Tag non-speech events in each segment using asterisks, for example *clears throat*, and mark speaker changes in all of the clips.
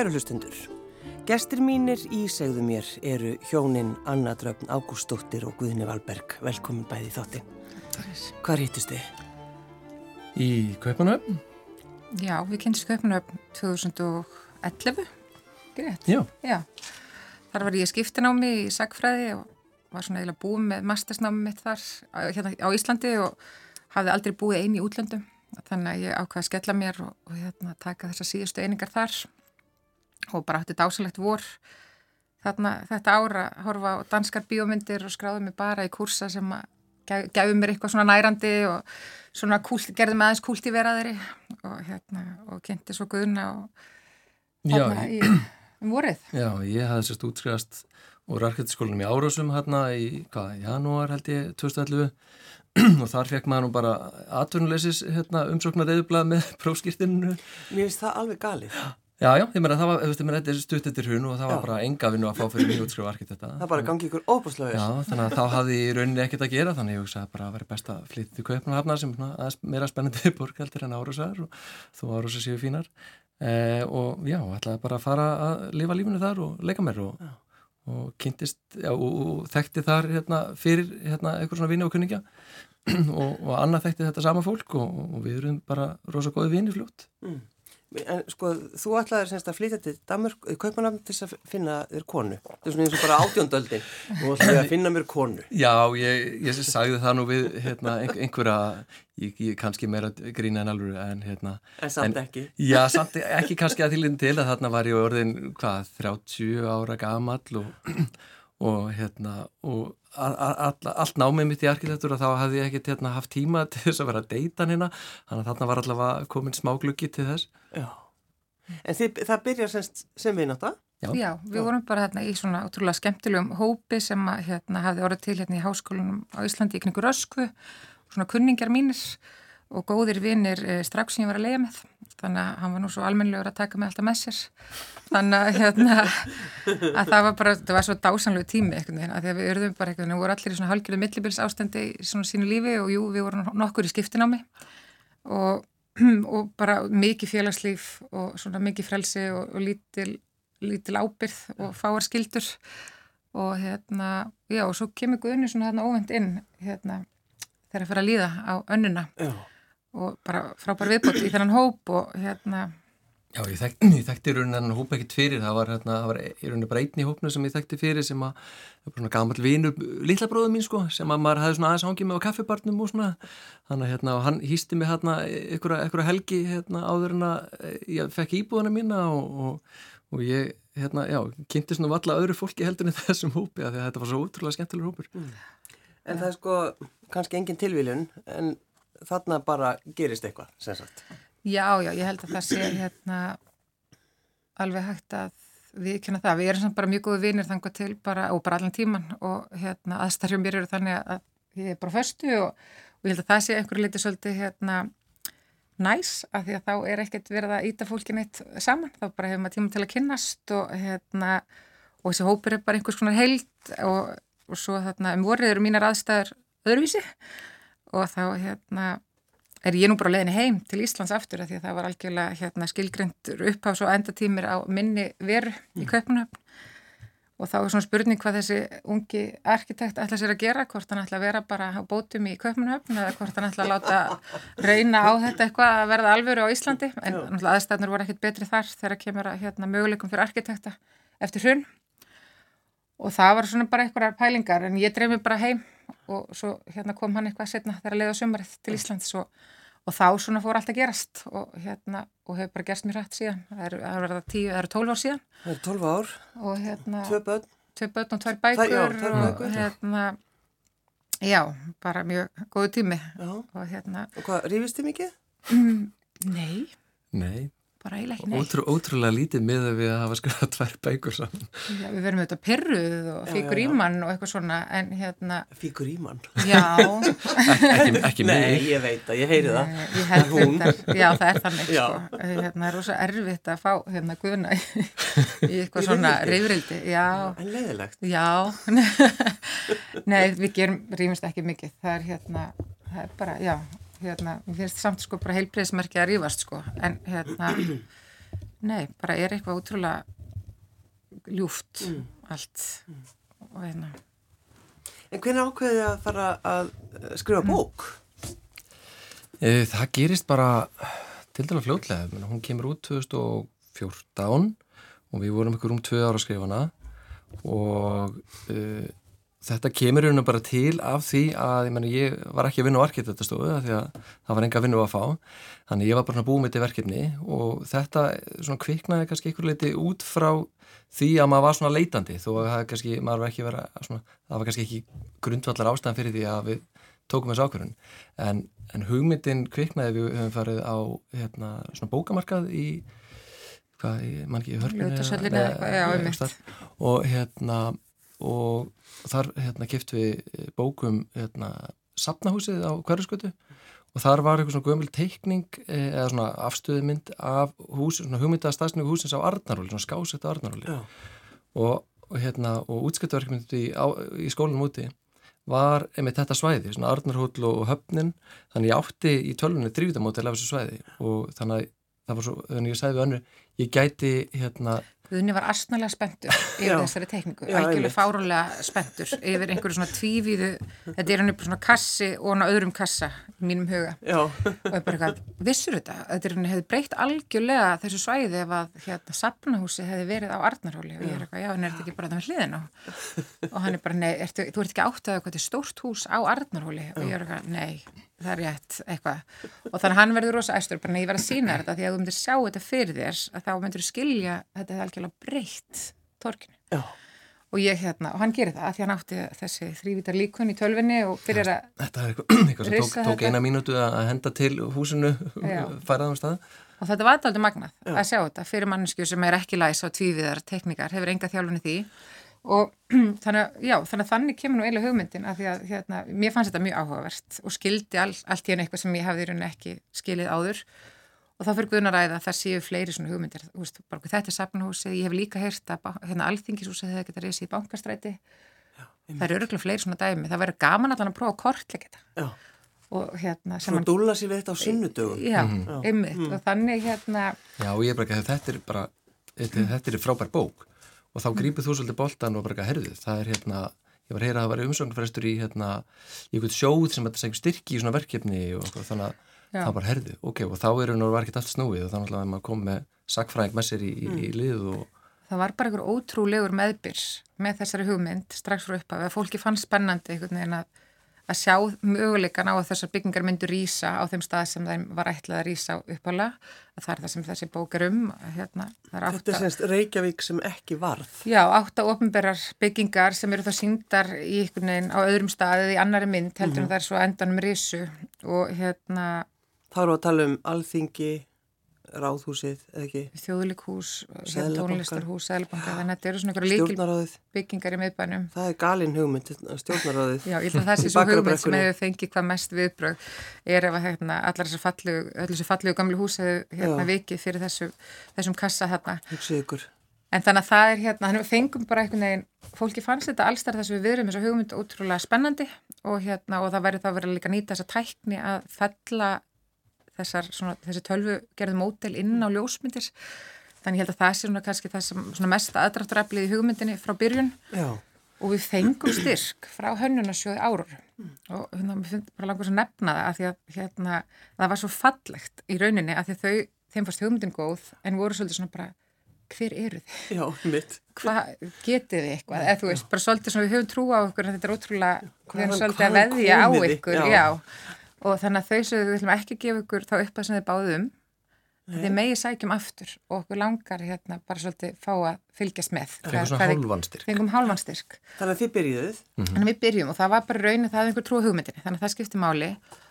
Speaker 1: Kæru hlustundur, gestir mínir í segðu mér eru hjónin Anna Dröfn Ágústóttir og Guðni Valberg. Velkomin bæði þátti. Hvað rítist þið?
Speaker 2: Í Kaupanöfn?
Speaker 3: Já, við kynst Kaupanöfn 2011, greitt.
Speaker 2: Já.
Speaker 3: Já, þar var ég skiptinámi í sagfræði og var svona eiginlega búið með mastersnámi mitt þar hérna á Íslandi og hafði aldrei búið eini í útlöndum þannig að ég ákvaði að skella mér og, og hérna, taka þessa síðustu einingar þar og bara hætti dásalegt vor þarna þetta ára horfa á danskar bíómyndir og skráði mig bara í kursa sem að gæfi mér eitthvað svona nærandi og svona kult, gerði mig aðeins kult í veraðri og hérna og kynnti svo guðuna og þarna í um vorið.
Speaker 2: Já, ég hafði sérst útskrifast úr arkitekturskólinum í Árásum hérna í, hvað, janúar held ég 2011 *clears throat* og þar fekk maður nú bara atvinnuleysis hérna, umsóknar reyðublað með prófskýrtinu.
Speaker 1: Mér finnst það alveg galið.
Speaker 2: Já, já, ég meina það var, þú veist, þetta er stutt eftir hún og það var já. bara enga vinnu að fá fyrir nýjútskrifu arkitekta.
Speaker 1: Það bara gangi ykkur óbúslega
Speaker 2: Já, þannig að þá hafði ég rauninni ekkert að gera þannig ég hugsaði bara að vera best að flytja til Kaupanahafna sem er meira spennandi *laughs* borgaldir en Árásar og þó Árásar séu fínar eh, og já, ætlaði bara að fara að lifa lífinu þar og leika mér og, og kynntist já, og, og þekkti þar hérna, fyrir hérna, eitthvað svona vinni og kunningja *clears throat* og, og annað þekkti þetta sama fólk og, og við erum bara rosa góði vinni fljótt mm.
Speaker 1: En sko, þú ætlaði semst að flytja til Danmörk, kaupanafn til að finna þér konu. Það er svona eins og bara átjóndöldin og ætlaði að finna mér konu.
Speaker 2: Já, ég, ég sagði það nú við hérna, einhverja, ég, ég kannski meira grína en alveg en hérna.
Speaker 1: En samt en, ekki.
Speaker 2: Já, samt ekki kannski að þýlinn til að þarna var ég orðin, hvað, 30 ára gamall og, og hérna, og allt námið mitt í arkitektur og þá hafði ég ekkert hérna, haft tíma *laughs* til þess að vera að deyta hérna. Þannig að þarna var allavega komin smá gluggi til þess.
Speaker 1: Já, en þið, það byrjar sem, sem við náttúrulega
Speaker 3: Já. Já, við vorum bara hérna í svona ótrúlega skemmtilegum hópi sem að, hérna, hafði orðið til hérna í háskólanum á Íslandi í kningur Öskvu svona kunningar mínir og góðir vinnir eh, strax sem ég var að lega með. Þannig að hann var nú svo almennilegur að taka mig alltaf með sér. Þannig að, hérna, að það var bara, það var svo dásanlegu tími eitthvað, að því að við örðum bara eitthvað, við vorum allir í svona halgjörðu millibils ástandi í svona sínu lífi og jú, við vorum nokkur í skiptinámi. Og, *clears throat* og bara mikið félagslíf og svona mikið frelsi og, og lítil, lítil ábyrð og fáar skildur og hérna, já, og svo kemur Guðni svona hérna óvend inn hérna, þegar að fara að líða á önnuna. Já og bara frábær viðbótt í þennan hóp og hérna
Speaker 2: Já, ég þekkti, *clears throat* ég þekkti í rauninni þennan hóp ekkert fyrir, það var, hérna, það var í rauninni bara einn í hópnu sem ég þekkti fyrir sem að, það var svona gammal vinur, lilla bróðu mín sko, sem að maður hefði svona aðeins hangið með á kaffibarnum og svona, þannig að hérna, hann hýsti mig hérna einhverja helgi hérna áður en að ég fekk íbúðana mína og, og, og ég, hérna, já, kynnti svona valla öðru fólki heldur en *laughs* þessum hópi að, að þetta var svo útrúlega skemmtilegur hópur. Mm.
Speaker 1: En það er sko kannski engin tilvílun, en þarna bara gerist eitthvað, sem sagt.
Speaker 3: Já, já, ég held að það sé hérna alveg hægt að við kynna það. Við erum samt bara mjög góði vinir þangað til bara, og bara allan tíman og hérna aðstarjum mér eru þannig að ég er bara förstu og, og ég held að það sé einhverju liti svolítið hérna næs af því að þá er ekkert verið að íta fólkin eitt saman. Þá bara hefur maður tíma til að kynnast og hérna og þessi hópur er bara einhvers konar held og, og svo þarna um vorið eru mínar aðstæður öðruvísi og þá hérna er ég nú bara leðin heim til Íslands aftur að því að það var algjörlega hérna, skilgrendur uppháðs og endatímir á minni veru í mm. Kaupunöfn og þá er svona spurning hvað þessi ungi arkitekt ætla sér að gera, hvort hann ætla að vera bara á bótum í Kaupunöfn eða hvort hann ætla að láta reyna á þetta eitthvað að verða alvöru á Íslandi. En aðstæðnur voru ekkit betri þar þegar kemur að hérna, möguleikum fyrir arkitekta eftir hrun og það var svona bara eitthvað pælingar en ég dreymi bara heim og svo hérna kom hann eitthvað setna þegar að leiða sömurinn til Íslands og, og þá svona fór allt að gerast og hérna og hefur bara gerst mér rætt síðan. Það eru er það eru tólf ár síðan.
Speaker 1: Það eru tólf ár.
Speaker 3: Og hérna
Speaker 1: tvö börn,
Speaker 3: tvö börn og tvær bækur, já, tvær bækur. og hérna já, bara mjög góðu tími.
Speaker 1: Já.
Speaker 3: og hérna
Speaker 1: og hvað, rífist þið mikið?
Speaker 3: Nei.
Speaker 2: Nei
Speaker 3: bara eiginlega ekki neitt.
Speaker 2: Ótrú, ótrúlega lítið með að við hafa skrifað *laughs* tvær bækur saman.
Speaker 3: Já, við verðum auðvitað perruð og fíkur ímann og eitthvað svona, en hérna...
Speaker 1: Fíkur ímann?
Speaker 3: Já.
Speaker 2: ekki ekki mig.
Speaker 1: Nei, ég veit það, ég heyri það.
Speaker 3: Ég held þetta, já það er þannig, já. sko. Hérna, það er rosa erfitt að fá, hérna, guðna í, í *laughs* eitthvað svona reyfrildi. Já.
Speaker 1: En leiðilegt.
Speaker 3: Já. *laughs* Nei, við gerum, rýmist ekki mikið. Það er hérna, það er bara, já hérna, mér finnst samt sko bara heilbreyðsmerki að rífast sko, en hérna *clears throat* nei, bara er eitthvað útrúlega ljúft allt og hérna.
Speaker 1: En hvernig ákveðið að fara að eh, skrifa bók?
Speaker 2: E, það gerist bara til dæla fljótlega, hún kemur út 2014 og við vorum ykkur um tvö ára að skrifa hana og e, þetta kemur hérna bara til af því að ég, meni, ég var ekki að vinna á arkitektastofu því að það var enga vinnu að fá. Þannig ég var bara búið með þetta verkefni og þetta svona kviknaði kannski ykkur leiti út frá því að maður var svona leitandi þó að það kannski, maður var ekki vera svona, það var kannski ekki grundvallar ástæðan fyrir því að við tókum þessu ákvörðun. En, en hugmyndin kviknaði við höfum farið á hérna, svona bókamarkað í hvað, mann ekki, hörpunni og hérna og þar hérna kipt við bókum hérna sapnahúsið á hverjaskötu og þar var eitthvað svona gömul teikning eh, eða svona afstöðmynd af hús, svona hugmynda stafsningu húsins á Arnaróli, svona skásett á Arnaróli og, og hérna og útskiptverkmyndi í, í skólanum úti var einmitt þetta svæði, svona Arnarhóll og höfnin, þannig ég átti í tölunni drífdamótel af þessu svæði og þannig að það var svo, þannig að ég sagði við önnu, ég gæti hérna
Speaker 3: Guðni var astnalega spenntur yfir þessari tekningu, algjörlega fárulega spenntur yfir einhverju svona tvívíðu, þetta er hann upp svona kassi og hann á öðrum kassa í mínum huga. Já. og ég bara eitthvað, vissur þetta, þetta er hann hefði breytt algjörlega þessu svæði ef að hérna sapnahúsi hefði verið á Arnarhóli. Og ég er eitthvað, já, en er þetta ekki bara það með hliðin á og hann er bara, nei, ertu, þú ert ekki átt að eitthvað til stórt hús á Arnarhóli. Og ég er eitthvað, nei, það er rétt eitthvað. Og þannig að hann verður rosa æstur bara ég verð að sína þetta því að þú myndir sjá þetta fyrir þér að þá myndir skilja þetta er algjörlega breytt torkinu. Og ég hérna, og hann gerir það því hann átti þessi þrývítar líkun í tölvinni og fyrir að
Speaker 2: Þetta er *clears throat* eitthvað sem tók, tók eina mínútu að henda til húsinu *laughs* færaðum stað.
Speaker 3: Og þetta var alltaf magnað að sjá þetta fyrir mannesku sem er ekki læs á tvíviðar teknikar, hefur enga þjálfunni því og *clears throat* þannig já, þannig að þannig kemur nú eiginlega hugmyndin að því að hérna, mér fannst þetta mjög áhugavert og skildi all, allt í enn eitthvað sem ég hafði í rauninni ekki skilið áður. Og þá fyrir Guðnaræða að það séu fleiri svona hugmyndir. Veist, bara, þetta er sapnahúsið, ég hef líka heyrt að hérna, alþingishúsið hefði getað reysið í bankastræti. Já, það eru öruglega fleiri svona dæmi. Það verður gaman allan að prófa að kortleika þetta. Og hérna
Speaker 1: Svo dúla sér við þetta á sinnudögun
Speaker 3: Já, mm. einmitt. Mm. og þannig hérna
Speaker 2: Já, og ég er bara ekki að þetta er bara þetta, þetta er frábær bók og þá grípið þú svolítið boltan og bara ekki að herðu það er hérna, ég var að heyra að það var umsögnarfrestur í hérna, í eitthvað sjóð sem þetta segjum styrki í svona verkefni og þannig að Já. það bara herðu, ok, og þá eru nú verkið allt snúið og þannig að maður kom með sakfræðing með sér í, í, í mm. lið og
Speaker 3: Það var bara einhver ótrúlegur meðbyrs með þessari hugmynd strax frá upphafi að fólki fann spennandi einhvern veginn að að sjá möguleikan á að þessar byggingar myndu rýsa á þeim stað sem þeim var ætlað að rýsa uppála að það er það sem þessi bók er um hérna,
Speaker 1: er átta, Þetta er semst Reykjavík sem ekki varð.
Speaker 3: Já, átta ofnberrar byggingar sem eru þá síndar í ykkur neginn á öðrum staðið í annari mynd heldur mm -hmm. en það er svo endanum rýsu og hérna
Speaker 1: Þá eru að tala um alþingi ráðhúsið, eða ekki?
Speaker 3: Þjóðlíkhús, tónlistarhús, Sælabanka, þannig að þetta eru svona einhverju líkil byggingar í miðbænum.
Speaker 1: Það er galin hugmynd, stjórnaráðið.
Speaker 3: Já, ég held að það sé *laughs* svo hugmynd sem hefur fengið hvað mest viðbröð er ef að hérna, allar þessu fallegu, fallegu gamlu hús hefur hérna, vikið fyrir þessu, þessum kassa hérna.
Speaker 1: Hugsið ykkur.
Speaker 3: En þannig að það er hérna, þannig að við fengum bara einhvern veginn, fólki fannst þetta allstar þess að við viðrum þessa hugmynd ótrúlega spennandi og hérna og það verður þá verið líka nýta þessa tækni að fella þessar, svona, þessi tölvu gerðu mótel inn á ljósmyndir þannig ég held að það sé svona kannski það sem mest aðdrafturaflið í hugmyndinni frá byrjun Já. og við fengum styrk frá hönnunasjóði árur og hérna, við finnum bara langur að nefna það að því að hérna, það var svo fallegt í rauninni að þau, þeim fannst hugmyndin góð en voru svolítið svona bara hver eru þið?
Speaker 1: Já, mitt.
Speaker 3: Hvað getið þið eitthvað? Eða þú veist, bara svolítið sem við höfum trú á okkur en þetta er ótrúlega, við höfum svolítið að veðja á ykkur, já. já og þannig að þau sem við viljum ekki gefa ykkur þá upp að sem þið báðum þið megi sækjum aftur og okkur langar hérna bara svolítið fá að fylgjast með.
Speaker 2: Fengum svona hálfanstyrk
Speaker 3: fengum hálfanstyrk
Speaker 1: þannig að þið byrjuðuð
Speaker 3: mm -hmm. þannig að við byrjum og það var bara raunin það er einhver trú hugmyndinni þannig að það skipti máli.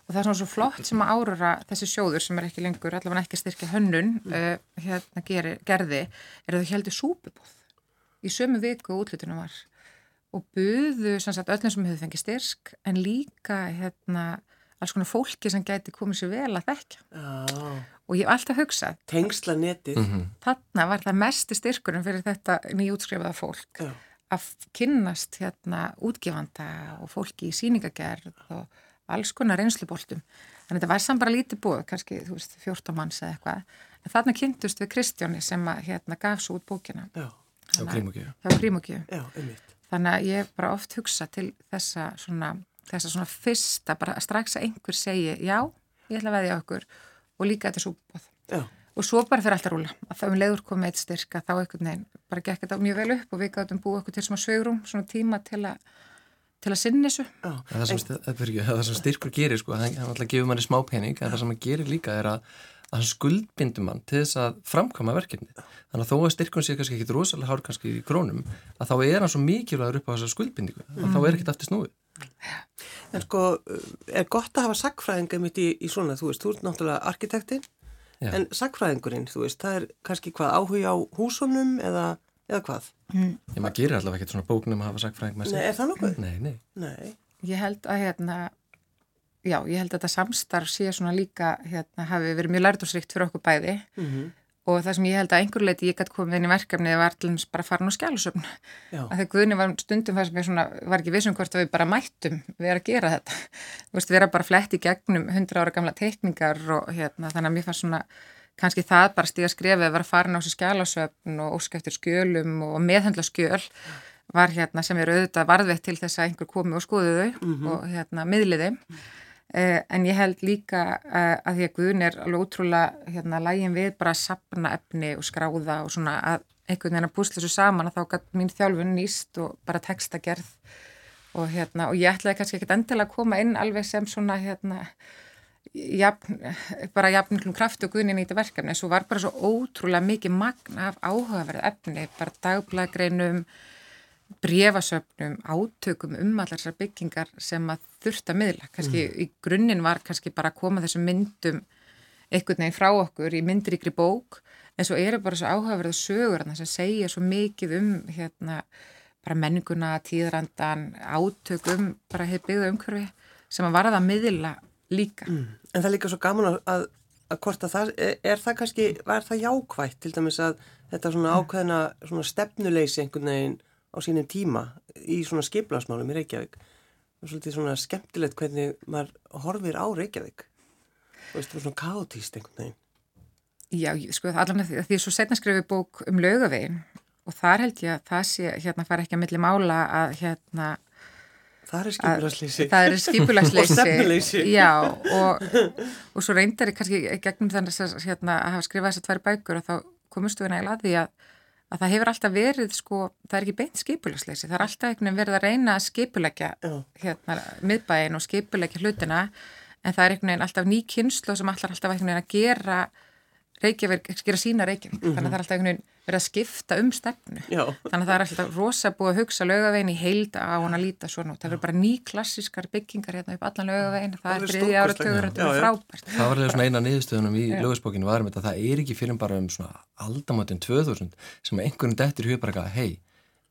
Speaker 3: Og það er svona svo flott sem að árura þessi sjóður sem er ekki lengur allavega ekki styrkja hönnun mm. uh, hérna geri, gerði er að þau heldur súpubóð í sömu viku útlutunum var. Og buðu sem sagt öllum sem hefur fengið styrk en líka hérna alls konar fólki sem gæti komið sér vel að þekka oh. og ég hef alltaf hugsað
Speaker 1: tengsla netið mm
Speaker 3: -hmm. þarna var það mest styrkurum fyrir þetta nýjútskrifaða fólk oh. að kynnast hérna útgifanda og fólki í síningagerð og alls konar reynsluboltum þannig að þetta var samt bara lítið búið kannski þú veist 14 manns eða eitthvað en þarna kynntust við Kristjáni sem að hérna gaf svo út bókina.
Speaker 1: Já,
Speaker 2: Já, grímugjöf.
Speaker 3: Það var grímugjöf.
Speaker 1: já, einmitt.
Speaker 3: Þannig að ég bara oft hugsa til þessa svona, þessa svona fyrsta, bara strax að einhver segi já, ég ætla að veðja okkur og líka þetta súbóð.
Speaker 1: Já,
Speaker 3: Og svo bara fyrir alltaf rúla. Að það um leiður komið eitt styrka þá einhvern veginn bara gekk þetta mjög vel upp og við gáttum búið okkur til svona svegrum, svona tíma til að til að sinni þessu.
Speaker 1: já.
Speaker 2: Það sem, það, ekki, það sem styrkur gerir sko, hann, hann alltaf gefur manni smá pening en það sem hann gerir líka er að, að hann skuldbindur mann til þess að framkvæma verkefni þannig að þó að styrkun sé kannski ekki rosalega hár kannski í krónum að þá er hann svo mikilvægur upp á þessa skuldbindingu að mm. þá er ekkert aftur snúið
Speaker 1: En sko, er gott að hafa sagfræðinga mitt í, í svona, þú veist, þú ert náttúrulega arkitektinn, en sagfræðingurinn, þú veist, það er kannski hvað áhuga á húsunum eða, eða hvað?
Speaker 2: Ég maður gerir allavega ekkert svona bóknum að hafa sagt fræðing með
Speaker 1: Nei, er það nokkuð?
Speaker 2: Nei, nei.
Speaker 1: Nei.
Speaker 3: Ég held að hérna, já, ég held að þetta samstarf sé svona líka, hérna, hafi verið mjög lærdúsrikt fyrir okkur bæði
Speaker 1: Mm
Speaker 3: og það sem ég held að einhver leiti ég gæti komið inn í verkefni var allir bara farin á skjálusöfn.
Speaker 1: Já.
Speaker 3: Að þegar Guðni var stundum það sem ég svona, var ekki vissum hvort að við bara mættum við að gera þetta. Við erum bara flett í gegnum 100 ára gamla teikningar og hérna, þannig að mér fannst svona kannski það bara stíga skrefið að vera farin á þessu skjálusöfn og óska eftir skjölum og meðhendla skjöl var hérna sem er auðvitað varðveitt til þess að einhver komi og skoði þau og hérna miðliði. Uh, en ég held líka uh, að því að Guðun er alveg útrúlega hérna lægin við bara að sapna efni og skráða og svona að einhvern veginn að púsla þessu saman að þá gæt mín þjálfun nýst og bara textagerð. Og hérna og ég ætlaði kannski ekkert endilega að koma inn alveg sem svona hérna jafn, bara jafnklum kraft og Guðun í þetta verkefni, svo var bara svo ótrúlega mikið magna af áhugaverð efni, bara dagblagreinum brefasöfnum, átökum um allar þessar byggingar sem að þurft að miðla. Kannski í grunninn var kannski bara að koma þessum myndum einhvern veginn frá okkur í myndrikri bók en svo eru bara svo áhugaverðu sögur sem segja svo mikið um hérna bara menninguna, tíðrandan, átökum, bara hefur byggðu umhverfi sem að varða að miðla líka.
Speaker 1: Mm. En það er líka svo gaman að, að, að hvort að það, er, er það kannski, var það jákvætt til dæmis að þetta svona ákveðna svona stefnuleysi einhvern veginn á sínum tíma í svona skiplasmálum í Reykjavík og svolítið svona skemmtilegt hvernig maður horfir á Reykjavík og veist, svona kátíst einhvern veginn.
Speaker 3: Já, sko, allan að því, því svo setna skrifið bók um laugavegin og þar held ég að það sé, hérna, fara ekki að milli mála að, hérna,
Speaker 1: Það er skipulagsleysi.
Speaker 3: Það er skipulagsleysi. *laughs*
Speaker 1: og stefnuleysi.
Speaker 3: Já, og, og svo reyndar ég kannski gegnum þannig að, hérna, að hafa skrifað þessar tvær bækur og þá komustu við nægilega að því að, að það hefur alltaf verið, sko, það er ekki beint skipulagsleysi. Það er alltaf einhvern veginn verið að reyna að skipulegja, hérna, miðbæin og skipulegja hlutina, en það er einhvern veginn alltaf ný kynslu sem allar alltaf einhvern veginn að gera gera sína Reykjavík, mm -hmm. þannig að það er alltaf einhvern veginn verið að skipta um stefnu.
Speaker 1: Já.
Speaker 3: Þannig að það er alltaf rosa búið að hugsa lögavegin í heilda á hann að líta svona út. Það verður bara ný klassískar byggingar hérna upp allan lögavegin, það er þriði áratögur og þetta er frábært.
Speaker 2: Það var svona eina niðurstöðunum í lögusbókinu varum þetta að það er ekki fyrir bara um svona aldamöndin 2000 sem einhvern dettir í hugbara hei,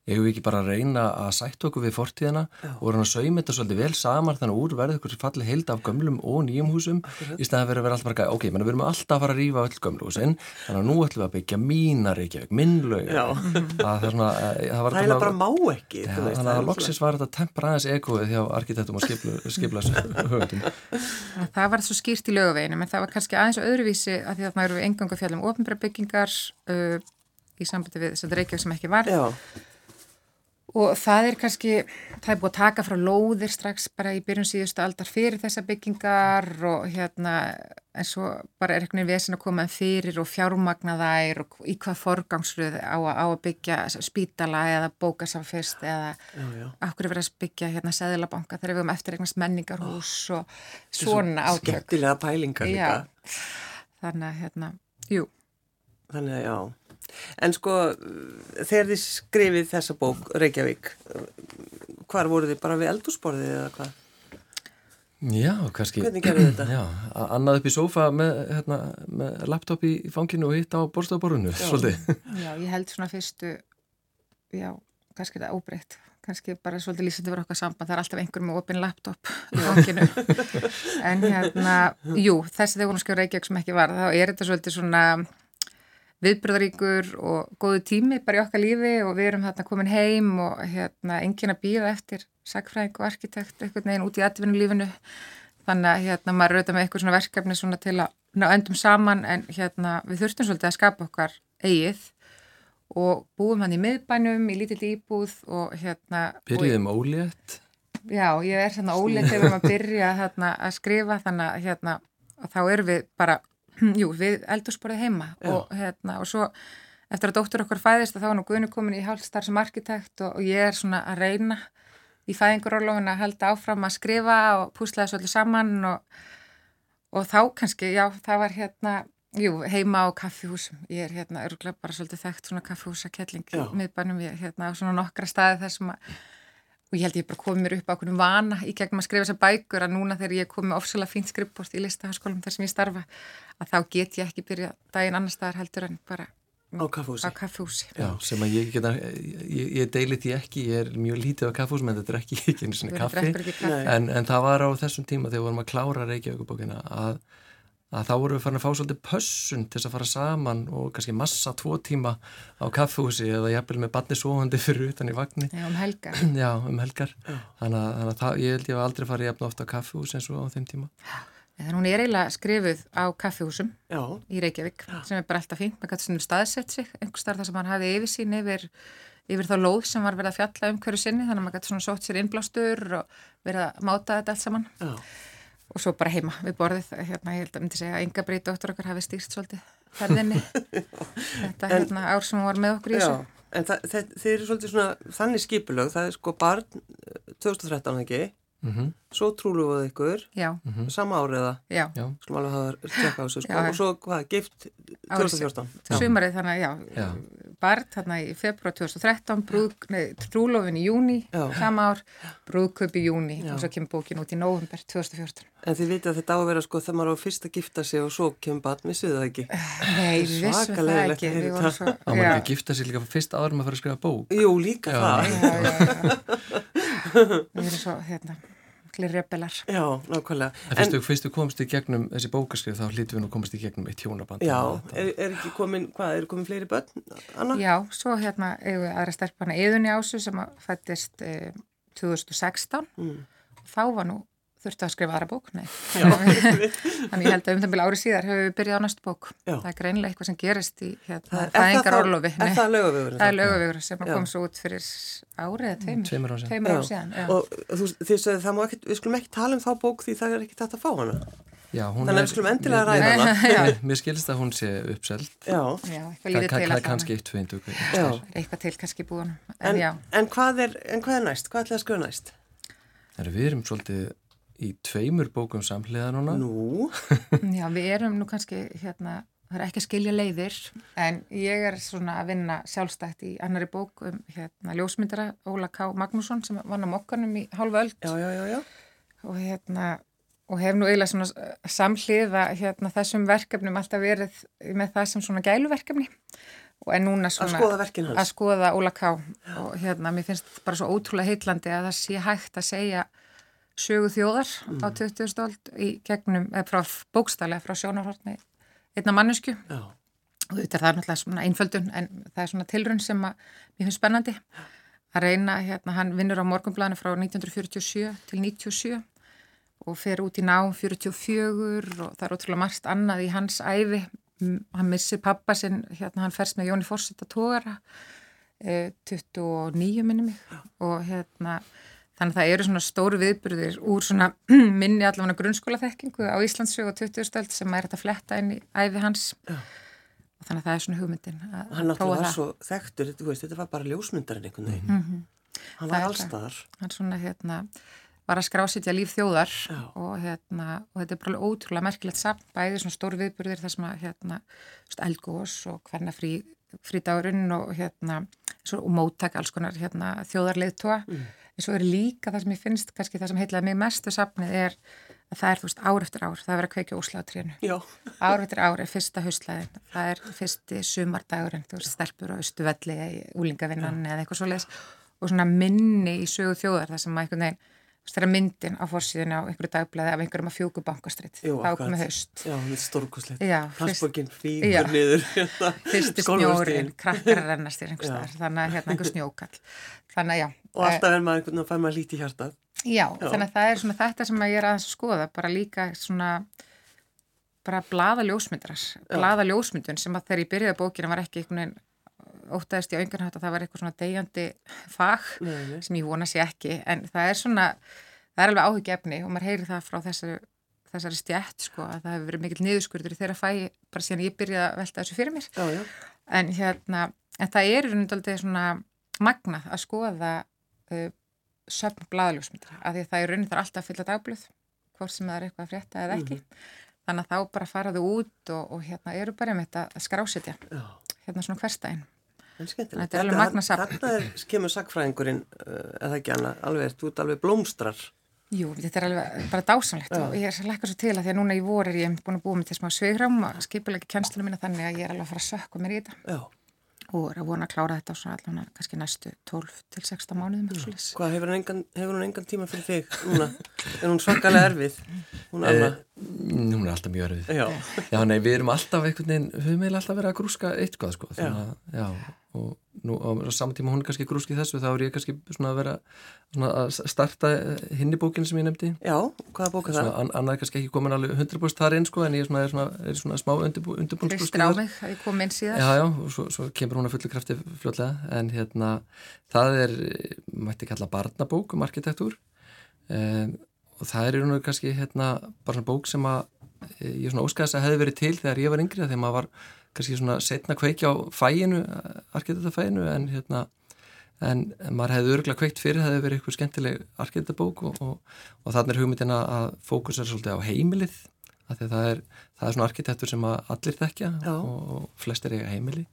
Speaker 2: Ég hef ekki bara að reyna að sætt okkur við fortíðina Já. og reyna að sauma þetta svolítið vel saman þannig að úr verði ykkur falli heild af gömlum og nýjum húsum Akkurat. í staðan fyrir að vera alltaf bara, ok, menn við erum alltaf að fara að rýfa öll gömlu húsin, þannig að nú ætlum við að byggja mína Reykjavík, minn lög það, það,
Speaker 1: það er bara má ekki
Speaker 2: ja, veist, þannig að loksis var þetta tempra aðeins ekoið hjá arkitektum og *laughs* skipla höfundum
Speaker 3: Það var svo skýrt í lögaveginu, menn það var kannski aðeins öðruvísi að að byggingar uh, í sambandi við þess að Reykjavík sem ekki var
Speaker 1: Já.
Speaker 3: Og það er kannski, það er búið að taka frá lóðir strax bara í byrjun síðustu aldar fyrir þessa byggingar og hérna en svo bara er einhvern veginn vesen að koma fyrir og fjármagna þær og í hvað forgangsröð á, á að byggja spítala eða bókasafist eða okkur er verið að byggja hérna seðilabanka þegar við höfum eftirregnast menningarhús oh, og svona átök.
Speaker 1: Skemmtilega pælingar líka.
Speaker 3: Já, þannig að hérna, jú.
Speaker 1: Þannig að já. En sko, þegar þið skrifið þessa bók, Reykjavík, hvar voru þið bara við eldúsborðið eða hvað?
Speaker 2: Já, kannski.
Speaker 1: Hvernig gerðu þetta?
Speaker 2: Já, annað upp í sófa með, hérna, með laptop í fanginu og hitt á borstofaborðinu, svolítið. *laughs*
Speaker 3: Já, ég held svona fyrstu, já, kannski þetta óbreytt. Kannski bara svolítið lýsandi verið okkar samband, það er alltaf einhver með opinn laptop í fanginu. *laughs* en hérna, jú, þessi þegar vorum skjóð Reykjavík sem ekki var, þá er þetta svolítið svona viðbröðaríkur og góðu tími bara í okkar lífi og við erum hérna komin heim og hérna engin að býða eftir sagfræðing og arkitekt eitthvað neginn út í atvinnulífinu. Þannig að hérna maður auðvitað með eitthvað svona verkefni svona til að ná endum saman en hérna við þurftum svolítið að skapa okkar eigið og búum hann í miðbænum í lítill íbúð og hérna
Speaker 2: Byrjuðum ólétt.
Speaker 3: Já, ég er hérna óleitt ef við erum að byrja hérna, að skrifa. Þannig að hérna, þá erum við bara, *clears throat* jú, við eldursporið heima og, hérna, og svo eftir að dóttur okkur fæðist þá er nú Guðni komin í hálfstar sem arkitekt og, og ég er svona að reyna í fæðingurólogun að halda áfram að skrifa og púsla þessu öllu saman og, og þá kannski, já, það var hérna, jú, heima á kaffihúsum. Ég er hérna örgulega bara svolítið þekkt svona kaffihúsakelling miðbænum, ég hérna á svona nokkra staði þar sem að og ég held ég bara komið mér upp á okkur vana í gegnum að skrifa þessar bækur að núna þegar ég komið ofsalega fínt skrippbort í listaháskólum þar sem ég starfa að þá get ég ekki byrja daginn annar staðar heldur en bara
Speaker 1: á kaffhúsi.
Speaker 3: Á kaffhúsi.
Speaker 2: Já, sem að ég geta, ég, ég deili því ekki, ég er mjög lítið á kaffhús menn þetta er ekki, *laughs* ekki einu svona kaffi. En, en það var á þessum tíma þegar við vorum að klára Reykjavíkubókina að að þá vorum við farin að fá svolítið pössun til þess að fara saman og kannski massa tvo tíma á kaffehúsi eða jæfnvel með barni svoandi *laughs* fyrir utan í vagnni.
Speaker 3: Já, um helgar. *clears throat*
Speaker 2: Já, um helgar. Já. Þannig að, þannig að það, ég held ég að aldrei farið jæfn ofta á kaffehúsi eins og á þeim tíma.
Speaker 3: Þannig að hún er eiginlega skrifuð á kaffehúsum
Speaker 1: Já.
Speaker 3: í Reykjavík Já. sem er bara alltaf fínt. Man gæti staðsett sig einhver starf þar sem hann hafi yfirsýn yfir, yfir þá lóð sem var verið að fjalla um hverju sinni þannig að maður gæti svona sótt sér innblástur og verið að máta þetta allt saman. Já og svo bara heima við borðið hérna, ég held að myndi segja að Inga Breit dóttur okkar hafi stýrt svolítið ferðinni. *laughs* Þetta en, hérna, ár sem hún var með okkur í þessu.
Speaker 1: En þeir eru svolítið svona þannig skipulög, það er sko barn 2013 ekki mm -hmm. svo trúluðuð ykkur. Mm -hmm. sama áriða skulum alveg hafa tjekka á þessu sko. og svo hvað, gift 2014
Speaker 3: Sumarið þannig að já, já. barn þarna í februar 2013 brúð, nei, trúlofin í júni sama ár, brúðköp í júni já. og svo kemur bókin út í november 2014
Speaker 1: En þið vitið að þetta á að vera sko þegar maður á fyrst að gifta sig og svo kemur barn, vissuðu það ekki?
Speaker 3: Nei, við vissum það ekki. Við
Speaker 2: Það var ekki að gifta sig líka fyrst áður með að fara að skrifa bók.
Speaker 1: Jú, líka já. það *laughs* *laughs*
Speaker 3: Við erum svo, hérna rebelar.
Speaker 1: Já, nákvæmlega.
Speaker 2: En fyrstu, en, fyrstu komst í gegnum þessi bókaskrif, þá hlítum við nú komast í gegnum eitt hjónaband.
Speaker 1: Já, er, er ekki komin, hvað, er komin fleiri börn, Anna?
Speaker 3: Já, svo hérna, eigum við aðra sterfana Eðunni Ásu sem fættist eh, 2016 mm. þá var nú þurftu að skrifa aðra bók, nei. Þannig ég held að um það byrja árið síðar hefur við byrjað á næstu bók. Já. Það er greinlega eitthvað sem gerist í hérna, það engar orlofi.
Speaker 1: Er það lögavegur?
Speaker 3: Það er lögavegur sem kom svo út fyrir árið eða tveimur.
Speaker 2: Tveimur ár síðan.
Speaker 1: Og þú, því að það má ekki, við skulum ekki tala um þá bók því það er ekki þetta að fá hana. Já, Þannig að við skulum endilega ræða hana. *laughs*
Speaker 2: Mér, mér skilist að hún sé uppselt.
Speaker 1: Já.
Speaker 3: Já, eitthvað lítið til að
Speaker 2: kannski eitt, tveit,
Speaker 3: eitthvað til kannski búin.
Speaker 1: En, en, en hvað er, en hvað er næst? Hvað ætlaði að skrifa næst?
Speaker 2: Við erum svolítið í tveimur bókum samhliða núna.
Speaker 1: Nú? *laughs*
Speaker 3: Já, við erum nú kannski hérna, það er ekki að skilja leiðir, en ég er svona að vinna sjálfstætt í annari bók um hérna ljósmyndara Óla K. Magnússon sem vann á mokkanum í hálfa öll.
Speaker 1: Já, já, já, já.
Speaker 3: Og hérna, og hef nú eiginlega svona samhliða hérna þessum verkefnum alltaf verið með það sem svona gæluverkefni og en núna svona
Speaker 1: að skoða verkin hans.
Speaker 3: Að skoða Óla K. Og hérna, mér finnst bara svo ótrúlega heitlandi að það sé hægt að segja sögu þjóðar mm. á 20. stöld í gegnum, eða frá bókstallega frá sjónarhortni einna mannesku Já. og þetta er það náttúrulega svona einföldun en það er svona tilrun sem að mér finnst spennandi að reyna, hérna hann vinnur á morgunblæðinu frá 1947 til 97 og fer út í nám 44 og það er ótrúlega margt annað í hans æfi hann missir pappa sinn, hérna hann fers með Jóni Fórsetta tógara eh, 29 minnum mig og hérna Þannig að það eru svona stóru viðbyrðir úr svona *clears throat* minni allavega grunnskóla þekkingu á Íslandsögu og 20. sem er þetta fletta inn í æfi hans Já. og þannig að það er svona hugmyndin að
Speaker 1: Hann náttúrulega var svo þekktur, veist, þetta var bara ljósmyndarinn einhvern veginn. Mm -hmm. Hann var allstaðar.
Speaker 3: Hann svona hérna var að skrásitja líf þjóðar og, hérna, og þetta er bara ótrúlega merkilegt samt bæði svona stóru viðbyrðir þar sem að hérna, elgós og hverna frí, frídagurinn og hérna og móttak alls konar hérna, þjóðarleðtóa mm. En svo er líka það sem ég finnst kannski það sem heitlaði mig mestu safnið er að það er þú veist ár eftir ár, það er verið að kveikja ósláttrínu ár eftir ár er fyrsta haustlæðin það er fyrsti sumardagurinn þú veist stelpur og austuvelli úlingavinnan eða eitthvað svo leiðis og svona minni í sögu þjóðar það sem að einhvern veginn það er myndin á fórsíðinu á einhverju dagblæði af einhverjum að fjóku bankastritt þá komið haust.
Speaker 1: Já, þetta er stórkoslegt Hansborgin fýgur niður
Speaker 3: hérna, Fyrsti snjórin, krakkar að rennast þér þannig að hérna einhver snjókall. Þannig að já
Speaker 1: Og alltaf er maður einhvern veginn að fæ maður lítið hjartað.
Speaker 3: Já, já, þannig að það er svona þetta sem ég er aðeins að skoða bara líka svona bara blaða ljósmyndrar, blaða ljósmyndun sem að þegar ég byrjaði bókina var ekki einhvern veginn ótaðist í auðvitað að það var eitthvað svona degjandi fag
Speaker 1: Nei, nei.
Speaker 3: sem ég vona sér ekki en það er svona, það er alveg áhugjefni og maður heyri það frá þessari, þessari stjætt sko að það hefur verið mikill niðurskurður í þeirra fæ bara síðan ég byrjaði að velta þessu fyrir mér
Speaker 1: Já, já.
Speaker 3: en hérna, en það er aldrei svona magnað að skoða uh, söfn blaðljósmyndra af því að það er raunin þar alltaf að fylla dagblöð hvort sem það er eitthvað að frétta eða ekki þannig að þá bara faraðu út og, og hérna eru bara með þetta að skrásetja
Speaker 1: já.
Speaker 3: hérna svona hverstæðin. Þetta er alveg magnað safn.
Speaker 1: Þarna er, kemur sagfræðingurinn, uh, eða ekki annað, alveg, þú ert alveg blómstrar.
Speaker 3: Jú, þetta er alveg bara dásamlegt
Speaker 1: Já.
Speaker 3: og ég er lækkar svo til að því að núna í vor er ég búin að búa mig til smá sveigram og skipulega kennslunum mína þannig að ég er alveg að fara að sökka mér í þetta
Speaker 1: Já.
Speaker 3: og er að vona að klára þetta á svona allan kannski næstu 12 til 16 mánuðum.
Speaker 1: Hvað, hefur hún engan, hefur hún engan tíma fyrir þig núna? Er hún svakalega erfið? Hún Anna?
Speaker 2: Hún er alltaf mjög örfið.
Speaker 1: Já.
Speaker 2: Já, nei, við erum alltaf einhvern veginn, við höfum eiginlega alltaf verið að grúska eitthvað, sko. Og nú á saman tíma hún er kannski grúski þessu, þá er ég kannski svona að vera, svona að starta hinni bókinu sem ég nefndi.
Speaker 1: Já, hvaða bók er það?
Speaker 2: Svona, an, annað er kannski ekki komin alveg 100% þar inn, sko, en ég er svona, er svona, er svona smá undirbú, undirbúnsgrúski
Speaker 3: Hristir á mig að ég kom inn síðar
Speaker 2: Já, já, og svo, svo kemur hún að fullu krafti fljótlega, en hérna, það er, mætti kalla barnabók um arkitektúr um, og það er í raun og kannski hérna bara svona bók sem að eh, ég svona óskæðis að hefði verið til þegar ég var yngri þegar maður var kannski svona setna kveiki á fæinu, arkitektafæinu en hérna en maður hefði örgulega kveikt fyrir það hefði verið eitthvað skemmtileg arkitektabók og, og, og þannig er hugmyndin að fókus er svolítið á heimilið af því að það er, það er svona arkitektur sem allir þekkja og, og flestir eiga heimili.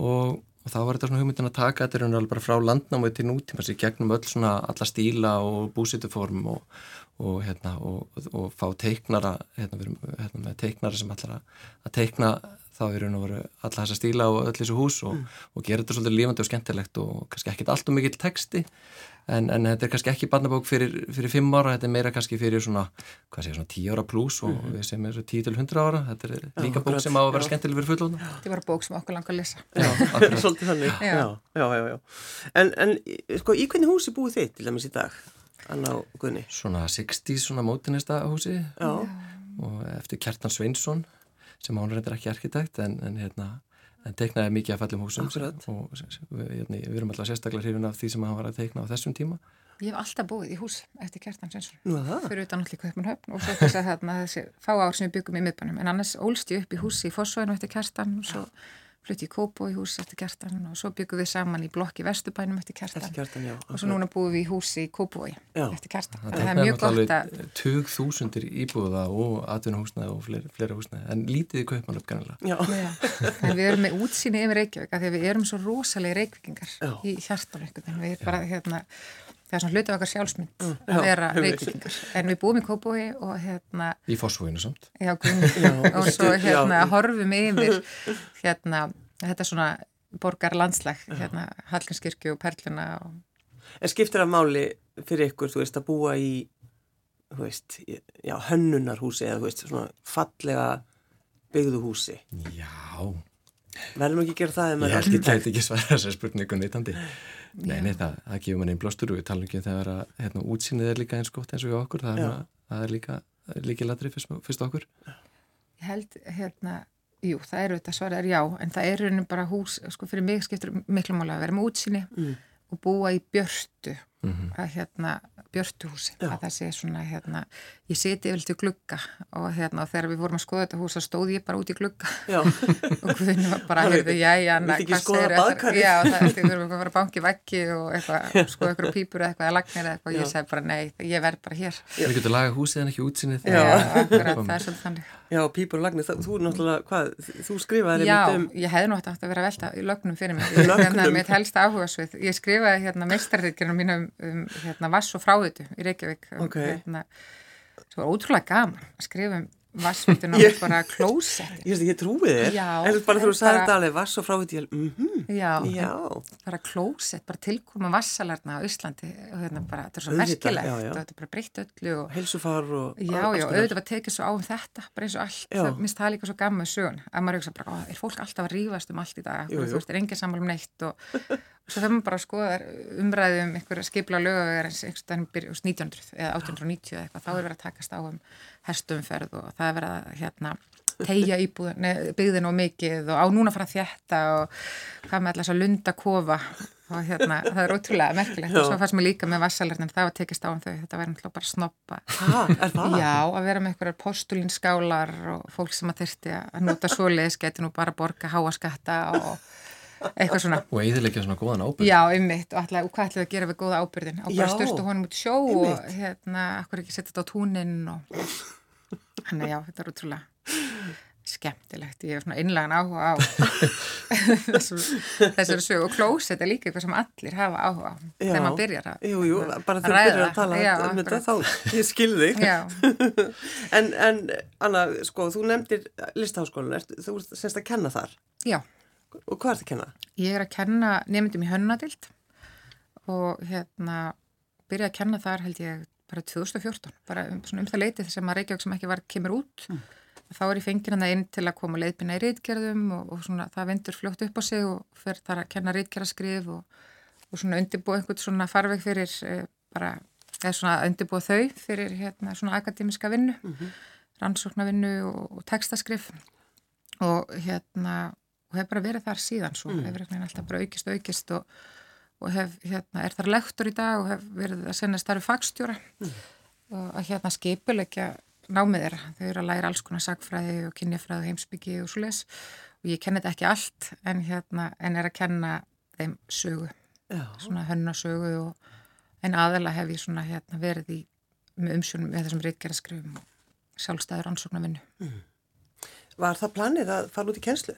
Speaker 2: Og, og þá var þetta svona hugmyndin að taka þetta er og alveg bara frá landnámið til nútíma sér gegnum öll svona alla stíla og búsituform og, og hérna og, og fá teiknara hérna, við erum hérna, með teiknara sem að, að teikna þá er raun og veru alla þessa stíla og öll þessu hús og, og gera þetta svolítið lífandi og skemmtilegt og kannski ekkit allt og mikill texti en, en þetta er kannski ekki barnabók fyrir, fyrir fimm ára, þetta er meira kannski fyrir svona, hvað sé, svona tíu ára pluss og við sem er tíu til hundra ára, þetta er líka bók
Speaker 1: akkurat,
Speaker 2: sem á að vera
Speaker 1: já.
Speaker 2: skemmtileg fyrir fullóna.
Speaker 3: Þetta var bók sem okkur langar að lesa
Speaker 2: Já. *laughs*
Speaker 1: Svolítið þannig.
Speaker 3: Já.
Speaker 1: Já, já, já. já. En, en sko, í hvernig húsi búið þið til dæmis í dag? Anna og Gunni.
Speaker 2: Svona 60s svona mótinista húsi
Speaker 1: Já.
Speaker 2: og eftir Kjartan Sveinsson sem hann reyndir ekki arkitekt en, en hérna en teiknaði mikið af fallum húsum.
Speaker 1: Akkurat.
Speaker 2: og við, hérna, við erum alltaf sérstaklega hrifin af því sem hann var að teikna á þessum tíma.
Speaker 3: Ég hef alltaf búið í hús eftir Kjartan
Speaker 1: það?
Speaker 3: fyrir utan allir Kaupmannhöfn og svo þess að þarna þessi fá ár sem við byggum í miðbænum. En annars ólst ég upp í húsi í Fossvæðinu eftir Kjartan og svo flutti í Kópó í hús eftir Kjartan og svo byggum við saman í blokki Vesturbænum eftir Kjartan
Speaker 1: Eftir kjartan, já.
Speaker 3: og svo núna búum við í húsi í Kópói
Speaker 1: Já.
Speaker 3: eftir Kjartan
Speaker 2: það
Speaker 3: það er mjög gott að
Speaker 2: tug þúsundir íbúða og atvinnuhúsnaði og fleiri, fleiri húsnaði en lítið í kaupmann upp kannilega
Speaker 1: Já.
Speaker 3: Já, en við erum með útsýni yfir Reykjavík af því að við erum svo rosalega reykvíkingar
Speaker 1: Já.
Speaker 3: í hjartan við erum bara hérna, það er svona hluti af okkar sjálfsmynd
Speaker 1: já,
Speaker 3: að vera
Speaker 1: einmitt.
Speaker 3: reykvíkingar, en við búum í Kópói og hérna,
Speaker 2: í fósfóinu samt
Speaker 3: já, *laughs*
Speaker 1: Já,
Speaker 3: og svo
Speaker 1: já.
Speaker 3: hérna horfum yfir hérna, þetta svona borgar landslag, hérna Hallgrimskirkju og Perluna og
Speaker 1: En skiptir af máli fyrir ykkur, þú veist, að búa í, þú veist, já, hönnunarhúsi eða, þú veist, svona fallega byggðu húsi.
Speaker 2: já,
Speaker 1: Verðum ekki að gera það
Speaker 2: ég
Speaker 1: er
Speaker 2: held ég
Speaker 1: arkitekt?
Speaker 2: gæti ekki svara þessar spurningu neitandi nei, nei, það, það gefur manni einn blástur og við talum ekki um þegar að hérna, útsýnið er líka eins gott eins og við okkur það er, svona- það er líka líka ladri fyrst, fyrst okkur.
Speaker 3: Ég held hérna jú, það eru þetta svarað er já en það er raunin bara hús, sko fyrir mig skiptur miklu máli að vera með útsýni
Speaker 1: Mm.
Speaker 3: og búa í björtu
Speaker 2: Mhm.
Speaker 3: að hérna björtuhúsi
Speaker 1: Já.
Speaker 3: að það sé svona hérna ég seti yfir til glugga og hérna og þegar við vorum að skoða þetta hús þá stóð ég bara út í glugga
Speaker 1: Já, *laughs*
Speaker 3: og Guðni var bara,
Speaker 1: Það
Speaker 3: heyrðu, já, já,
Speaker 1: ekki skoða baðkarið?
Speaker 3: Já, það er því við að fara að banki veggi og eitthvað, skoða eitthvað pípur eða eitthvað, eða lagnir eða eitthvað, og ég segi bara, nei, ég verð bara hér.
Speaker 2: við getum laga húsið en ekki útsýnið
Speaker 1: Já.
Speaker 3: akkurat, það er svolítið þannig.
Speaker 1: já, pípur og lagnir, þú er náttúrulega, hvað, þú skrifaði
Speaker 3: Já,
Speaker 1: um,
Speaker 3: ég hefði um hérna vass og frávitu í Reykjavík. Um,
Speaker 1: Ok.
Speaker 3: hérna, svo var ótrúlega gaman að skrifa um vassvituna
Speaker 1: Ég-
Speaker 3: og bara klósetti.
Speaker 1: ég ekki, ég trúi þér, en bara þú sagði þetta alveg, var svo fráviti, ég, mhm,
Speaker 3: Já,
Speaker 1: já,
Speaker 3: bara klósett, bara tilkoma vassalarna á Íslandi og hérna bara, þetta er svo merkilegt. og þetta er bara breytt öllu og
Speaker 1: heilsufar og...
Speaker 3: Já, já, auðvitað var tekið svo á um þetta, bara eins og allt, það minnst það líka svo gaman sögun, að maður hugsa bara, "Ó, er fólk alltaf að rífast um allt í dag,
Speaker 1: Jú, jú.
Speaker 3: þú veist, er engin saman um neitt? Og, og svo þegar maður bara skoðar umræði um einhverja skipla lögavegar eins einhvern veginn 1900 eða 1890 eða eitthvað, þá er verið að takast á um herstumferð og það er verið að hérna, tegja byggðin og mikið og á núna fara þjætta og hvað með alltaf þess að lunda kofa og hérna, það er ótrúlega merkilegt. Og svo fannst mér líka með vassalarnin, það var tekist á um þau þetta verður náttúrulega bara snoppa
Speaker 1: Ha, það?
Speaker 3: Já, að vera með einhverjar postulinskálar og fólk sem að þyrti að nota svoleiðis geti nú bara borga háaskatta og eitthvað svona.
Speaker 2: Og eðilegja svona góðan ábyrg.
Speaker 3: Já, einmitt, og, og hvað ætlaði að gera við góða ábyrðin og bara
Speaker 1: Já,
Speaker 3: styrstu honum út sjó
Speaker 1: einmitt.
Speaker 3: og hérna, akkur ekki setja þetta á túnin og hann já, þetta er útrúlega skemmtilegt, ég er svona innlegan áhuga á *laughs* þessari sögu. Og klósett er líka eitthvað sem allir hafa áhuga á þegar maður byrjar að
Speaker 1: Jú, jú, bara þú
Speaker 3: ræða.
Speaker 1: byrjar að tala
Speaker 3: Já,
Speaker 1: um þetta, þá ég skilði *laughs* En, en Anna, sko, þú nefndir listaháskólan, þú semst að kenna þar.
Speaker 3: Já,
Speaker 1: og hvað ert að kenna?
Speaker 3: ég er að kenna nefndum í hönnadild og hérna byrja að kenna þar held ég bara 2014, bara um, svona um það leitið sem að Reykjavík sem ekki var kemur út. Þá er ég fengið hann inn til að koma leiðbina í reitgerðum og, og svona það vindur fljótt upp á sig og fer þar að kenna reitgerðaskrif og, og svona undirbúa einhvern svona farveg fyrir eh, bara, eða svona undirbúa þau fyrir hérna svona akademiska vinnu rannsóknarvinnu og, og textaskrif. Og hérna og hef bara verið þar síðan svo. Hefur einhvern veginn alltaf bara aukist og aukist og, og hef, hérna, er þar lektor í dag og hef verið að senna starfi fagstjóra. Og að hérna skipulegja námið þeirra. Þau eru að læra alls konar sagfræði og kynjafræði, heimsbyggi og svo les og ég kenni þetta ekki allt en hérna, en er að kenna þeim sögu,
Speaker 1: Já,
Speaker 3: svona hönnasögu og en aðeila hef ég svona hérna verið í með umsjónum með þessum reitgerðaskrifum og sjálfstæður ansóknarvinnu.
Speaker 1: var það planið að fara út í kennslu?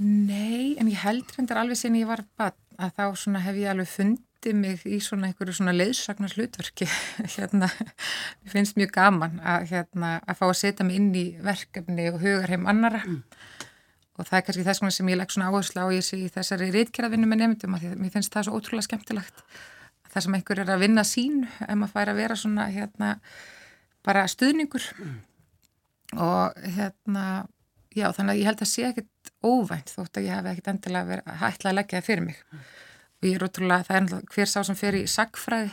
Speaker 3: Nei, en ég held reyndar alveg sinni ég var bann að þá hef ég alveg fundið mig í svona einhverju svona leiðsagnar hlutverki *laughs* hérna, mér finnst mjög gaman að hérna að fá að setja mig inn í verkefni og hugarheim annara og það er kannski þess vegna sem ég legg svona áherslu á ég sé í þessari reytkjaravinnu með nefndum að mér finnst það svo ótrúlega skemmtilegt. Það sem einhver er að vinna sín ef maður fær að vera svona hérna bara stuðningur. Og hérna já þannig að ég held að sé ekkit óvænt þótt að ég hef ekkit endilega verið að hætla að leggja það fyrir mig. Og ég er ótrúlega, það er náttúrulega hver sá sem fer í sagfræði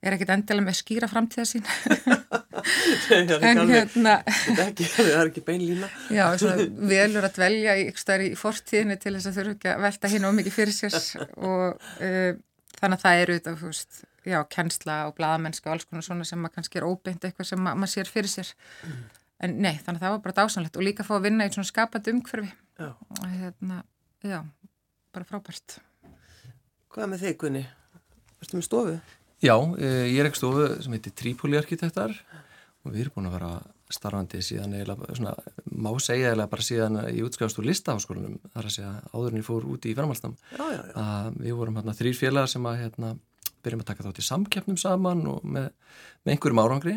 Speaker 3: er ekkit endilega með að skýra framtíða sín. *laughs*
Speaker 1: Nei, það er
Speaker 3: hérna
Speaker 1: þetta ekki, það er ekki beinlína.
Speaker 3: já, svona velur að dvelja í, í fortíðinni til þess að þurfa ekki að velta hinn ómikið fyrir sér. *laughs* Og uh, þannig að það er þú veist, já, kennsla og bladamennska og alls konar svona sem maður kannski er óbeint eitthvað sem ma maður sér fyrir sér en nei, þannig að það var bara dásanlegt og líka að fá að vinna í svona skapandi umhverfi
Speaker 1: Já.
Speaker 3: og hérna, já, bara frábært
Speaker 1: Hvað með þig, Gunni? Erstu með stofu?
Speaker 2: Já, eh, ég er ekki stofu sem heitir Trípoli arkitektar og við erum búin að vera starfandi síðan eiginlega, svona, má segja eiginlega bara síðan í útskjáðast úr listaháskólanum þar að segja áður en ég fór út í framhaldsnam
Speaker 1: Já, já, já.
Speaker 2: að við vorum hérna þrýr félagar sem að hérna, byrjum að taka þátt í samkeppnum saman og með, með einhverjum árangri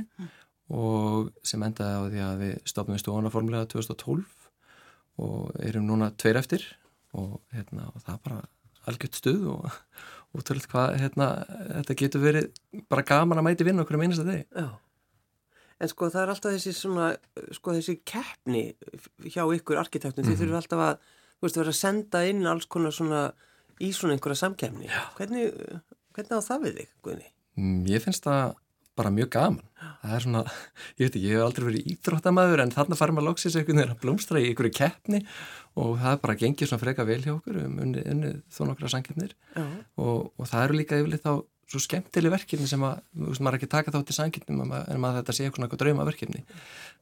Speaker 2: og sem endaði á því að við stopnum stofuna formulega 2012 og erum núna tveir eftir og, hérna, og það er bara algjört stuð og *laughs* útvöld hvað hérna, þetta getur verið bara gaman að mæti vinna okkur um einasta degi.
Speaker 1: Já. En sko það er alltaf þessi svona, sko þessi keppni hjá ykkur arkitektum, þið þurfum alltaf að, þú veist, vera að senda inn alls konar svona í svona einhverja samkeppni. Hvernig, hvernig á það við þig, Guðni?
Speaker 2: Mm, Ég finnst það bara mjög gaman. Það er svona, *laughs* ég veit ekki, ég hef aldrei verið íþróttamæður en þarna farum að loksins einhvern veginn að blómstra í einhverju keppni og það er bara gengið svona freka vel hjá okkur um unnið, unnið þó nokkra sankeppnir
Speaker 1: Já.
Speaker 2: og, og það eru líka yfirleitt þá svo skemmtileg verkefni sem að, veist, maður er ekki taka þátt í sankeppnum en maður þetta sé eitthvað drauma verkefni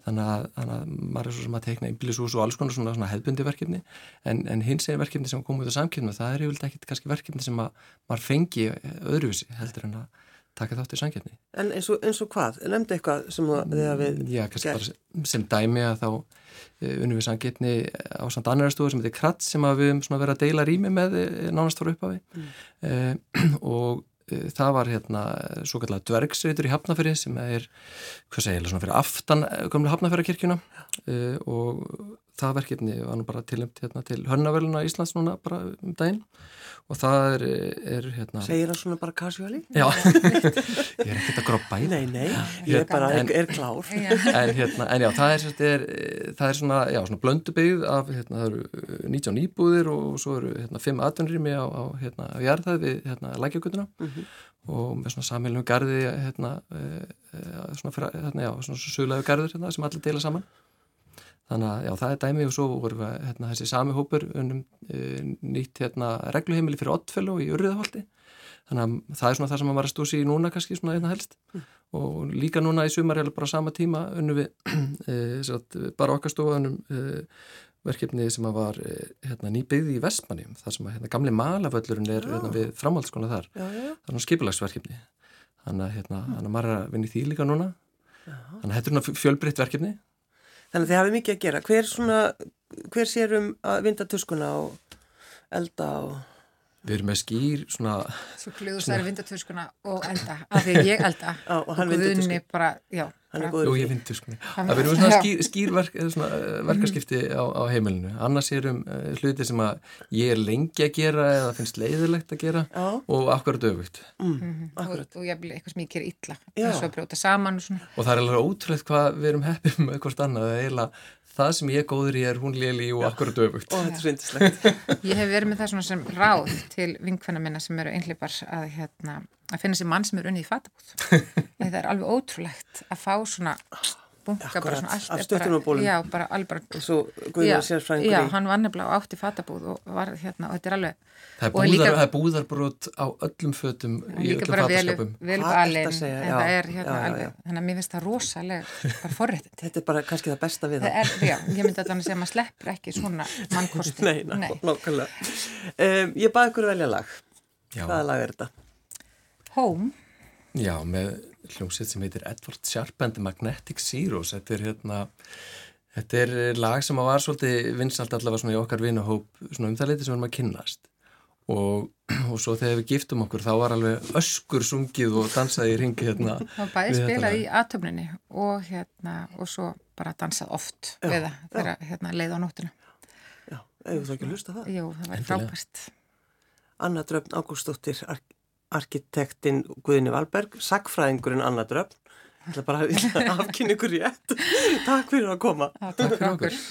Speaker 2: þannig að, þannig að maður er svo sem að teikna einbílisús og alls konar svona, svona hefbundi verkefni en, en hins eginn verkefni sem kom út af samkeppnum það er yfirleitt ekkit kannski verkefni sem að maður fengi öðruvísi heldur en að taka þátt í sankeppni
Speaker 1: En eins og, eins og hvað? Nefndi eitthvað sem þið hafið
Speaker 2: Já, kannski
Speaker 1: gert?
Speaker 2: bara sem, dæmi að þá uh, unnum við sangetni á samt annarstofu sem heitir Kratt sem við verið að deila rými með uh, nánast fór upphafi mm. *clears throat* og uh, það var hérna svo kallar dvergsveitur í Hafnafyrir sem er, hvað segir, svona fyrir aftan komlega Hafnafyrirkirkjuna og það verkefni var nú bara tilnæmt hérna, til Hörnavöluna Íslands núna bara um daginn. Og það er, er hérna
Speaker 1: Segir það svona bara casually?
Speaker 2: Já, ég er ekkert að groppa í
Speaker 1: Nei, nei, ég er bara,
Speaker 2: En-
Speaker 1: er, klár.
Speaker 2: en, hérna, en já, það er, sérst, er, það er svona, já, svona blöndubyggð af, hérna, það eru uh, 19 íbúðir og svo eru hérna, 5 atvinnrými á, á, hérna, á jarðað við hérna, lækjagutuna og með svona samheilum garði hérna, uh, uh, svona, hérna, já, svona sögulegu garður hérna, sem allir deila saman þannig að já, það er dæmi og svo voru við hérna, þessi sami hópur unnum uh, nýtt hérna, regluheimili fyrir Ottfellow í Urriðaholti þannig að það er svona það sem maður var að stúsi í núna kannski svona einna helst mm. og líka núna í sumar er bara sama tíma unnum við *clears throat* uh, bara okkar stofunum uh, verkefni sem var hérna, nýbyggði í Vestmanni þar sem að hérna, gamli malaföllurinn er hérna, við framhaldsskona þar
Speaker 1: já, já.
Speaker 2: það er svona skipilagsverkefni þannig að, hérna, mm. að maður er að vinna í því líka núna já. þannig að þetta er svona fjölbreytt verkefni
Speaker 1: Þannig að þið hafið mikið að gera hver, svona, hver sér um að vinda tuskuna og elda og
Speaker 2: Við erum með skýr svona...
Speaker 3: Svo kluður það er vindaturskuna og elda, af því ég elda
Speaker 1: Já, og hann
Speaker 3: Guðni
Speaker 1: tuskuna.
Speaker 3: bara, já.
Speaker 1: Hann er góður
Speaker 2: Jú,
Speaker 1: í
Speaker 2: ég sko.
Speaker 3: Hann-
Speaker 2: Það verður svona skýr, skýr verk, eða svona, eh, verkaskipti á, á heimilinu. Annars er um uh, hluti sem að ég er lengi að gera eða finnst leiðilegt að gera
Speaker 1: Já,
Speaker 2: og akkurat öfugt.
Speaker 1: mm,
Speaker 3: og,
Speaker 1: akkurat.
Speaker 3: og ég vil eitthvað sem ég ger illa og að brjóta saman og svona
Speaker 2: Og það er alveg ótrúlega hvað við erum heppið með *laughs* hvort annað. Það er eiginlega það sem ég er góður í er hún léli og akkurat öfugt.
Speaker 1: Ó, þetta er svo yndislegt. *laughs*
Speaker 3: ég hef verið með það svona sem ráð til vinkvenna minna sem eru einhleipar að, hérna, að finna sér mann sem er unnið í fatabúð *laughs* það er alveg ótrúlegt að fá svona bunga
Speaker 1: Akkurat,
Speaker 3: bara svona allt
Speaker 1: af stuttunarbólum.
Speaker 3: bara, já, bara alveg bara
Speaker 1: Og svo Guðjón sérfræðingur
Speaker 3: já,
Speaker 1: í.
Speaker 3: hann var nefnilega á átti fatabúð og var hérna, og þetta er alveg
Speaker 2: Það er,
Speaker 3: Og líka-
Speaker 2: búðar, það er búðarbrot á öllum fötum í öllum
Speaker 1: Já,
Speaker 3: það er hérna
Speaker 1: já, já,
Speaker 3: alveg
Speaker 1: já.
Speaker 3: þannig að mér finnst það rosaleg bara forréttindi
Speaker 1: Þetta er bara kannski það besta við
Speaker 3: það
Speaker 1: það.
Speaker 3: er, já, ég myndi að segja að maður sleppur ekki svona mannkosti
Speaker 1: Nei, ná, nákvæmlega. Um, ég baði ykkur velja lag.
Speaker 2: Já.
Speaker 1: Hvaða lag er þetta?
Speaker 3: Home,
Speaker 2: Já, með hljómsveit sem heitir Edward Sharp and the Magnetic Zeros. Þetta er, hérna, þetta er lag sem var svolítið vinsalt allavega svona í okkar vinahóp svona um það leiti sem við erum að kynnast. Og, og svo þegar við giftum okkur þá var alveg öskur sungið og dansaði í ringi hérna. *laughs*
Speaker 3: það var bæði spilað í aðtöfninni og hérna, og svo bara dansað oft
Speaker 1: Já,
Speaker 3: við það þegar hérna leið á nóttina
Speaker 1: Já, hefur þú ekki að hlusta það?
Speaker 3: Jú, það var frábært
Speaker 1: Anna Dröfn Ágústóttir, arkitektinn Guðni Valberg, sagfræðingurinn Anna Dröfn. Ég ætla bara að *laughs* afkynna ykkur rétt. Takk fyrir að koma.
Speaker 3: Já, Takk fyrir okkur